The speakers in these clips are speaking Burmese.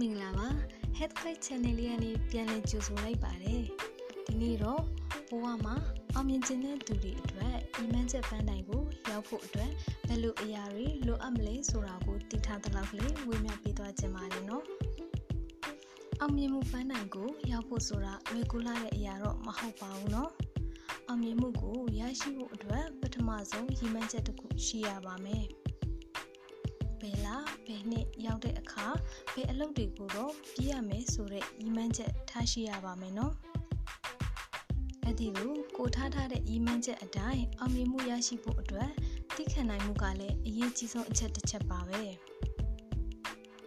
မင်္ဂလာပါ Health Guide Channel လေးကနေပြန်လည်ကြိုဆိုလိုက်ပါတယ်ဒီနေ့တော့ဘဝမှာအောင်မြင်ခြင်းတဲ့သူတွေအတွက်အီမန်ချက်ပန်းတိုင်ကိုရောက်ဖို့အတွက်ဘယ်လိုအရာတွေလိုအပ်မလဲဆိုတာကိုသိထားသလောက်ကလေးဝေမျှပေးသွားခြင်းပါတယ်နော်အောင်မြင်မှုပန်းတိုင်ကိုရောက်ဖို့ဆိုတာလွယ်ကူလာတဲ့အရာတော့မဟုတ်ပါဘူးနော်အောင်မြင်မှုကိုရရှိဖို့အတွက်ပထမဆုံးရည်မှန်းချက်တစ်ခုရှိရပါမယ် ဘယ်လားဘယ်နှစ်ရောက်တဲ့အခါဘယ်အလုပ်တွေကိုတော့ပြည့်ရမယ်ဆိုတဲ့ရည်မှန်းချက်ထားရှိရပါမယ်နော်အဲ့ဒီလိုကိုထားထားတဲ့ရည်မှန်းချက်အတိုင်းအောင်မြင်မှုရရှိဖို့အတွက်သိခံနိုင်မှုကလည်းအရေးကြီးဆုံးအချက်တစ်ချက်ပါပဲ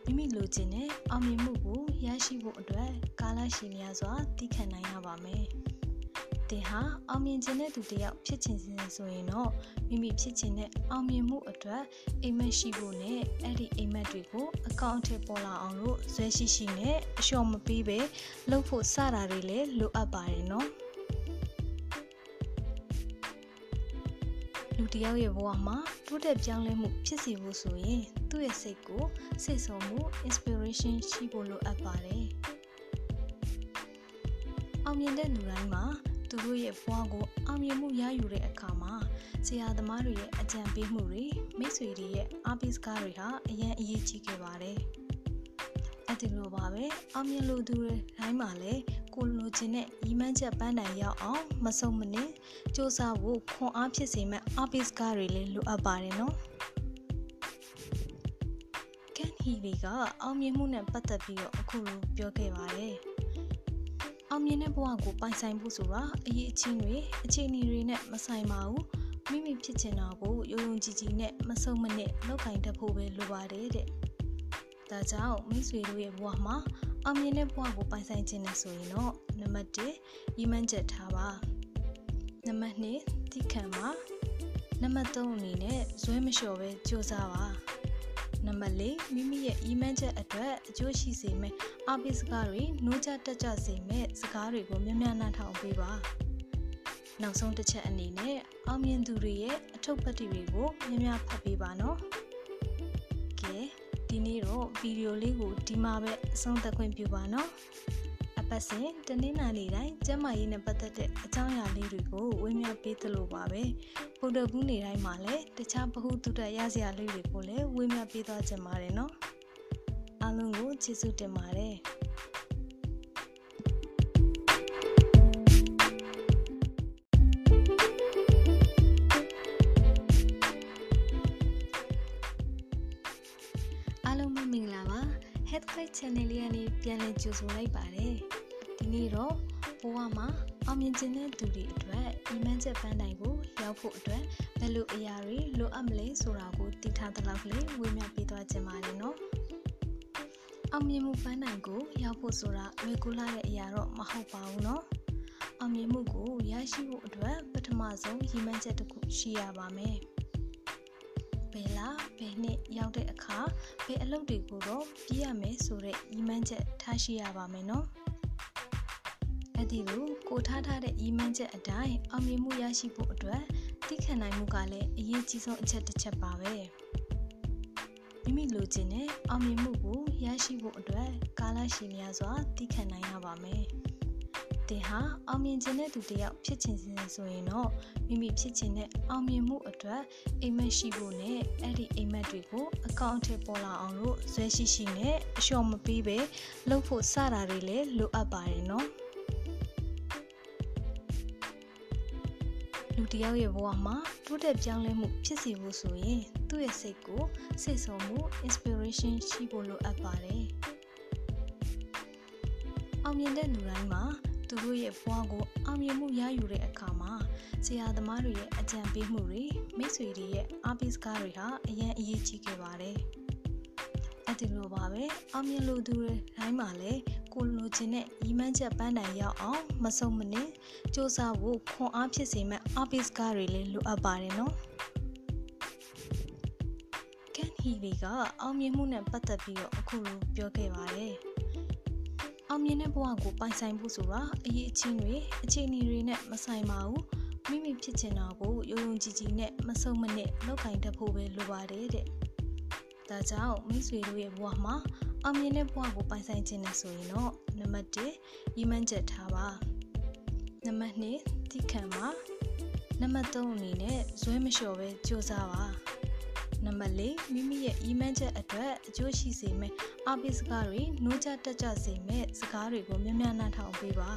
မိမိလိုချင်တဲ့အောင်မြင်မှုကိုရရှိဖို့အတွက်ကာလရှည်များစွာသိခံနိုင်ရပါမယ် တင်ဟာအောင်မြင်ခြင်းတဲ့သူတယောက်ဖြစ်ချင်စဉ်ဆိုရင်တော့မိမိဖြစ်ချင်တဲ့အောင်မြင်မှုအတွက်အိမ်မက်ရှိဖို့နဲ့အဲ့ဒီအိမ်မက်တွေကိုအကောင့်အထည်ပေါ်လာအောင်လို့ဇွဲရှိရှိနဲ့အလျှော်မပေးပဲလုပ်ဖို့စတာတွေလည်းလိုအပ်ပါတယ်နော်လူတယောက်ရဲ့ဘဝမှာတိုးတက်ပြောင်းလဲမှုဖြစ်စီဖို့ဆိုရင်သူ့ရဲ့စိတ်ကိုစိတ်ဆုံမှု inspiration ရှိဖို့လိုအပ်ပါတယ်အောင်မြင်တဲ့လူတိုင်းမှာ သူတို့ရဲ့ဘဝကိုအောင်မြင်မှုရယူတဲ့အခါမှာဆရာသမားတွေရဲ့အကြံပေးမှုတွေမိတ်ဆွေတွေရဲ့အားပေးစကားတွေဟာအရင်အရေးကြီးခဲ့ပါတယ်။အဲ့ဒီလိုပါပဲအောင်မြင်လို့သူတွေတိုင်းမှာလည်းကိုလိုချင်တဲ့ရီမန်းချက်ပန်းတိုင်ရောက်အောင်မဆုံးမနစ်စူးစမ်းဖို့ခွန်အားဖြစ်စေမဲ့အားပေးစကားတွေလည်းလိုအပ်ပါတယ်နော်။ကန်ဟီလီကအောင်မြင်မှုနဲ့ပတ်သက်ပြီးတော့အခုလိုပြောခဲ့ပါတယ်။ အောင်မြင်တဲ့ဘဝကိုပိုင်ဆိုင်ဖို့ဆိုတာအရေးအချင်းတွေအခြေအနေတွေနဲ့မဆိုင်ပါဘူးမိမိဖြစ်ချင်တာကိုယုံယုံကြည်ကြည်နဲ့မဆုံးမနစ်လောက်ကင်တတ်ဖို့ပဲလိုပါတယ်တဲ့ဒါကြောင့်မိတ်ဆွေတို့ရဲ့ဘဝမှာအောင်မြင်တဲ့ဘဝကိုပိုင်ဆိုင်ခြင်းနဲ့ဆိုရင်တော့နံပါတ်1ရီမန်းချက်ထားပါနံပါတ်2သိခံပါနံပါတ်3အနေနဲ့ဇွဲမလျှော်ပဲကြိုးစားပါ နံပါတ်၄မိမိရဲ့အီမန်ချက်အတွက်အကျိုးရှိစေမယ့်အပိစကားတွေနှိုးချတက်ကြစေမယ့်စကားတွေကိုများများနားထောင်ပေးပါနောက်ဆုံးတစ်ချက်အနေနဲ့အောင်မြင်သူတွေရဲ့အထုပ်ပတ်တွေကိုများများဖတ်ပေးပါနော်ကဲဒီနေ့တော့ဗီဒီယိုလေးကိုဒီမှာပဲအဆုံးသတ်ခွင့်ပြုပါနော်အ ပတ်စဉ်တနင်္လာနေ့တိုင်းကျမကြီးနဲ့ပတ်သက်တဲ့အကြောင်းအရာလေးတွေကိုဝေမျှပေးသလိုပါပဲဗုဒ္ဓဘူးနေ့တိုင်းမှာလည်းတခြားဗဟုသုတရစရာလေးတွေကိုလည်းဝေမျှပေးသွားကြပါတယ်နော်အားလုံးကိုကျေးဇူးတင်ပါတယ်အားလုံးမင်္ဂလာပါ Health Guide Channel လေးကနေပြန်လည်ကြိုဆိုလိုက်ပါတယ် ဒီနေ့တော့ဘဝမှာအောင်မြင်ခြင်းတဲ့သူတွေအတွက်အီမန်ချက်ပန်းတိုင်ကိုရောက်ဖို့အတွက်ဘယ်လိုအရာတွေလိုအပ်မလဲဆိုတာကိုသိထားသလောက်ကလေးဝေမျှပေးသွားခြင်းပါတယ်နော်အောင်မြင်မှုပန်းတိုင်ကိုရောက်ဖို့ဆိုတာလွယ်ကူလာတဲ့အရာတော့မဟုတ်ပါဘူးနော်အောင်မြင်မှုကိုရရှိဖို့အတွက်ပထမဆုံးရည်မှန်းချက်တစ်ခုရှိရပါမယ်ဘယ်လားဘယ်နှစ်ရောက်တဲ့အခါဘယ်အလုပ်တွေကိုတော့ပြည့်ရမယ်ဆိုတဲ့ရည်မှန်းချက်ထားရှိရပါမယ်နော် အဲ့ဒီလိုကိုထားထားတဲ့ရည်မှန်းချက်အတိုင်းအောင်မြင်မှုရရှိဖို့အတွက်သိခံနိုင်မှုကလည်းအရေးကြီးဆုံးအချက်တစ်ချက်ပါပဲမိမိလိုချင်တဲ့အောင်မြင်မှုကိုရရှိဖို့အတွက်ကာလရှည်များစွာသိခံနိုင်ရပါမယ်တင်ဟာအောင်မြင်ခြင်းတဲ့သူတယောက်ဖြစ်ချင်စဉ်ဆိုရင်တော့မိမိဖြစ်ချင်တဲ့အောင်မြင်မှုအတွက်အိမ်မက်ရှိဖို့နဲ့အဲ့ဒီအိမ်မက်တွေကိုအကောင့်အထည်ပေါ်လာအောင်လို့ဇွဲရှိရှိနဲ့အလျှော်မပေးပဲလုပ်ဖို့စတာတွေလည်းလိုအပ်ပါတယ်နော် လူတယောက်ရဲ့ဘဝမှာတိုးတက်ပြောင်းလဲမှုဖြစ်စီဖို့ဆိုရင်သူ့ရဲ့စိတ်ကိုစိတ်ဆုံမှု inspiration ရှိဖို့လိုအပ်ပါတယ်အောင်မြင်တဲ့လူတိုင်းမှာသူတို့ရဲ့ဘဝကိုအောင်မြင်မှုရယူတဲ့အခါမှာဆရာသမားတွေရဲ့အကြံပေးမှုတွေမိတ်ဆွေတွေရဲ့အားပေးစကားတွေဟာအရင်အရေးကြီးခဲ့ပါတယ်အဲ့ ဒီလိုပါပဲအောင်မြင်လို့သူတွေတိုင်းမှာလည်းကိုလိုချင်တဲ့ရီမန်းချက်ပန်းတိုင်ရောက်အောင်မဆုံးမနစ်စူးစမ်းဖို့ခွန်အားဖြစ်စေမဲ့အားပေးစကားတွေလည်းလိုအပ်ပါတယ်နော်ကန်ဟီလီကအောင်မြင်မှုနဲ့ပတ်သက်ပြီးတော့အခုလိုပြောခဲ့ပါတယ်အောင်မြင်တဲ့ဘဝကိုပိုင်ဆိုင်ဖို့ဆိုတာအရေးအချင်းတွေအခြေအနေတွေနဲ့မဆိုင်ပါဘူးမိမိဖြစ်ချင်တာကိုယုံယုံကြည်ကြည်နဲ့မဆုံးမနစ်လောက်ကင်တတ်ဖို့ပဲလိုပါတယ်တဲ့ ဒါကြောင့်မိတ်ဆွေတို့ရဲ့ဘဝမှာအောင်မြင်တဲ့ဘဝကိုပိုင်ဆိုင်ခြင်းနဲ့ဆိုရင်တော့နံပါတ်1ရည်မှန်းချက်ထားပါနံပါတ်2သိခံပါနံပါတ်3အနေနဲ့ဇွဲမလျှော်ပဲကြိုးစားပါနံပါတ်4မိမိရဲ့အီမန်ချက်အတွက်အကျိုးရှိစေမယ့်အပိစကားတွေနှိုးချတက်ကြစေမယ့်စကားတွေကိုများများနားထောင်ပေးပါ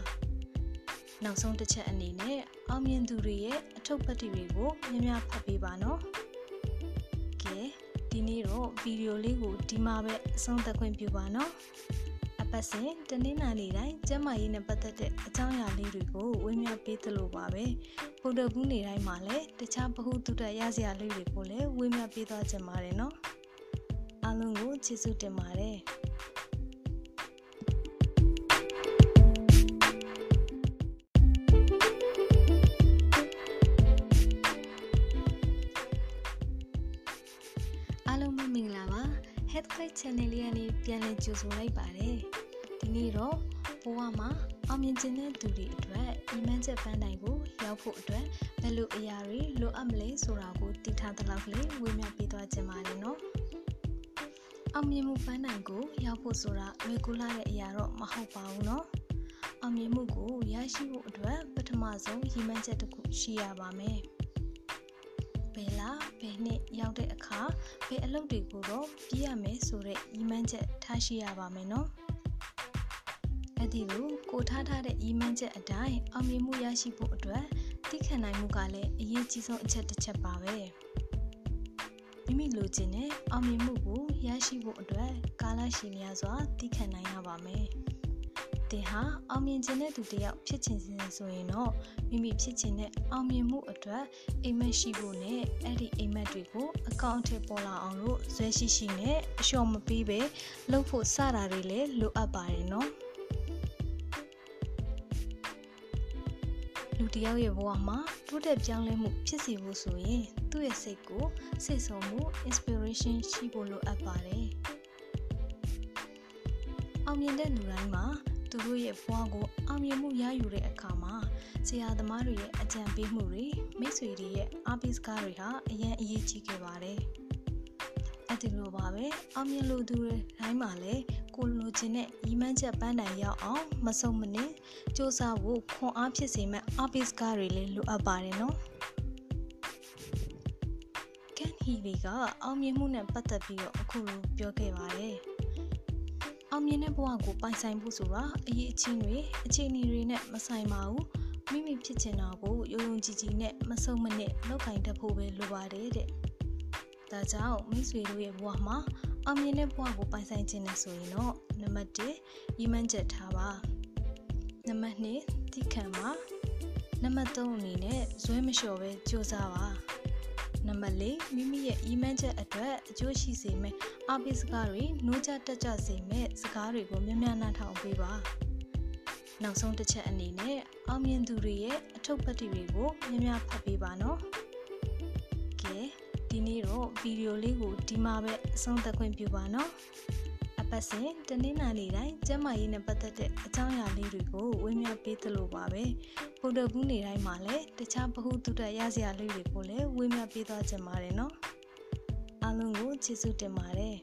နောက်ဆုံးတစ်ချက်အနေနဲ့အောင်မြင်သူတွေရဲ့အထုပ်ပတ်တိတွေကိုများများဖတ်ပေးပါနော်ကဲ ဒီနေ့တော့ဗီဒီယိုလေးကိုဒီမှာပဲအဆုံးသတ်ခွင့်ပြုပါနော်အပတ်စဉ်တနင်္လာနေ့တိုင်းကျမကြီးနဲ့ပတ်သက်တဲ့အကြောင်းအရာလေးတွေကိုဝေမျှပေးသလိုပါပဲဗုဒ္ဓဘူးနေ့တိုင်းမှာလည်းတခြားဗဟုသုတရစရာလေးတွေကိုလည်းဝေမျှပေးသွားကြပါတယ်နော်အားလုံးကိုကျေးဇူးတင်ပါတယ် Channel လေးကနေပြန်လည်ကြိုဆိုလိုက်ပါတယ်ဒီနေ့တော့ဘဝမှာအောင်မြင်ခြင်းတဲ့သူတွေအတွက်အီမန်ချက်ပန်းတိုင်ကိုရောက်ဖို့အတွက်ဘယ်လိုအရာတွေလိုအပ်မလဲဆိုတာကိုသိထားသလောက်ကလေးဝေမျှပေးသွားခြင်းပါတယ်နော်အောင်မြင်မှုပန်းတိုင်ကိုရောက်ဖို့ဆိုတာလွယ်ကူလာတဲ့အရာတော့မဟုတ်ပါဘူးနော်အောင်မြင်မှုကိုရရှိဖို့အတွက်ပထမဆုံးရည်မှန်းချက်တစ်ခုရှိရပါမယ်ဘ ယ်လားဘယ်နှစ်ရောက်တဲ့အခါဘယ်အလုပ်တွေကိုတော့ပြည့်ရမယ်ဆိုတဲ့ရည်မှန်းချက်ထားရှိရပါမယ်နော်အဲ့ဒီလိုကိုထားထားတဲ့ရည်မှန်းချက်အတိုင်းအောင်မြင်မှုရရှိဖို့အတွက်သိခံနိုင်မှုကလည်းအရေးကြီးဆုံးအချက်တစ်ချက်ပါပဲမိမိလိုချင်တဲ့အောင်မြင်မှုကိုရရှိဖို့အတွက်ကာလရှည်များစွာသိခံနိုင်ရပါမယ် တင်ဟာအောင်မြင်ခြင်းတဲ့သူတယောက်ဖြစ်ချင်စဉ်ဆိုရင်တော့မိမိဖြစ်ချင်တဲ့အောင်မြင်မှုအတွက်အိမ်မက်ရှိဖို့နဲ့အဲ့ဒီအိမ်မက်တွေကိုအကောင့်ထဲပေါ်လာအောင်လို့ဇွဲရှိရှိနဲ့အလျှော်မပေးပဲလုပ်ဖို့စတာတွေလည်းလိုအပ်ပါတယ်နော်လူတယောက်ရဲ့ဘဝမှာတိုးတက်ပြောင်းလဲမှုဖြစ်စီဖို့ဆိုရင်သူ့ရဲ့စိတ်ကိုစိတ်ဆုံမှု inspiration ရှိဖို့လိုအပ်ပါတယ်အောင်မြင်တဲ့လူတိုင်းမှာ သူတို့ရဲ့ဘဝကိုအောင်မြင်မှုရယူတဲ့အခါမှာဆရာသမားတွေရဲ့အကြံပေးမှုတွေမိတ်ဆွေတွေရဲ့အားပေးစကားတွေဟာအရင်အရေးကြီးခဲ့ပါတယ်။အဲ့ဒီလိုပါပဲအောင်မြင်လို့သူတွေတိုင်းမှာလည်းကိုလိုချင်တဲ့ရီမန်းချက်ပန်းတိုင်ရောက်အောင်မဆုံးမနစ်စူးစမ်းဖို့ခွန်အားဖြစ်စေမဲ့အားပေးစကားတွေလည်းလိုအပ်ပါတယ်နော်။ကန်ဟီလီကအောင်မြင်မှုနဲ့ပတ်သက်ပြီးတော့အခုလိုပြောခဲ့ပါတယ်။ အောင်မြင်တဲ့ဘဝကိုပိုင်ဆိုင်ဖို့ဆိုတာအရေးအချင်းတွေအခြေအနေတွေနဲ့မဆိုင်ပါဘူးမိမိဖြစ်ချင်တာကိုယုံယုံကြည်ကြည်နဲ့မဆုံးမနစ်လုပ်ကင်တတ်ဖို့ပဲလိုပါတယ်တဲ့ဒါကြောင့်မိတ်ဆွေတို့ရဲ့ဘဝမှာအောင်မြင်တဲ့ဘဝကိုပိုင်ဆိုင်ခြင်းနဲ့ဆိုရင်တော့နံပါတ်1ရည်မှန်းချက်ထားပါနံပါတ်2သိခံပါနံပါတ်3အနေနဲ့ဇွဲမလျှော်ပဲကြိုးစားပါ နံပါတ်၄မိမိရဲ့အီမန်ချက်အတွက်အကျိုးရှိစေမယ့်အပိစကားတွေနှိုးချတက်ကြစေမယ့်စကားတွေကိုများများနားထောင်ပေးပါနောက်ဆုံးတစ်ချက်အနေနဲ့အောင်မြင်သူတွေရဲ့အထုပ်ပတ်တိတွေကိုများများဖတ်ပေးပါနော်ကဲဒီနေ့တော့ဗီဒီယိုလေးကိုဒီမှာပဲအဆုံးသတ်ခွင့်ပြုပါနော်အ ပတ်စဉ်တနင်္လာနေ့တိုင်းကျမကြီးနဲ့ပတ်သက်တဲ့အကြောင်းအရာလေးတွေကိုဝေမျှပေးသလိုပါပဲဗုဒ္ဓဘူးနေ့တိုင်းမှာလည်းတခြားဗဟုသုတရစရာလေးတွေကိုလည်းဝေမျှပေးသွားကြပါတယ်နော်အားလုံးကိုကျေးဇူးတင်ပါတယ်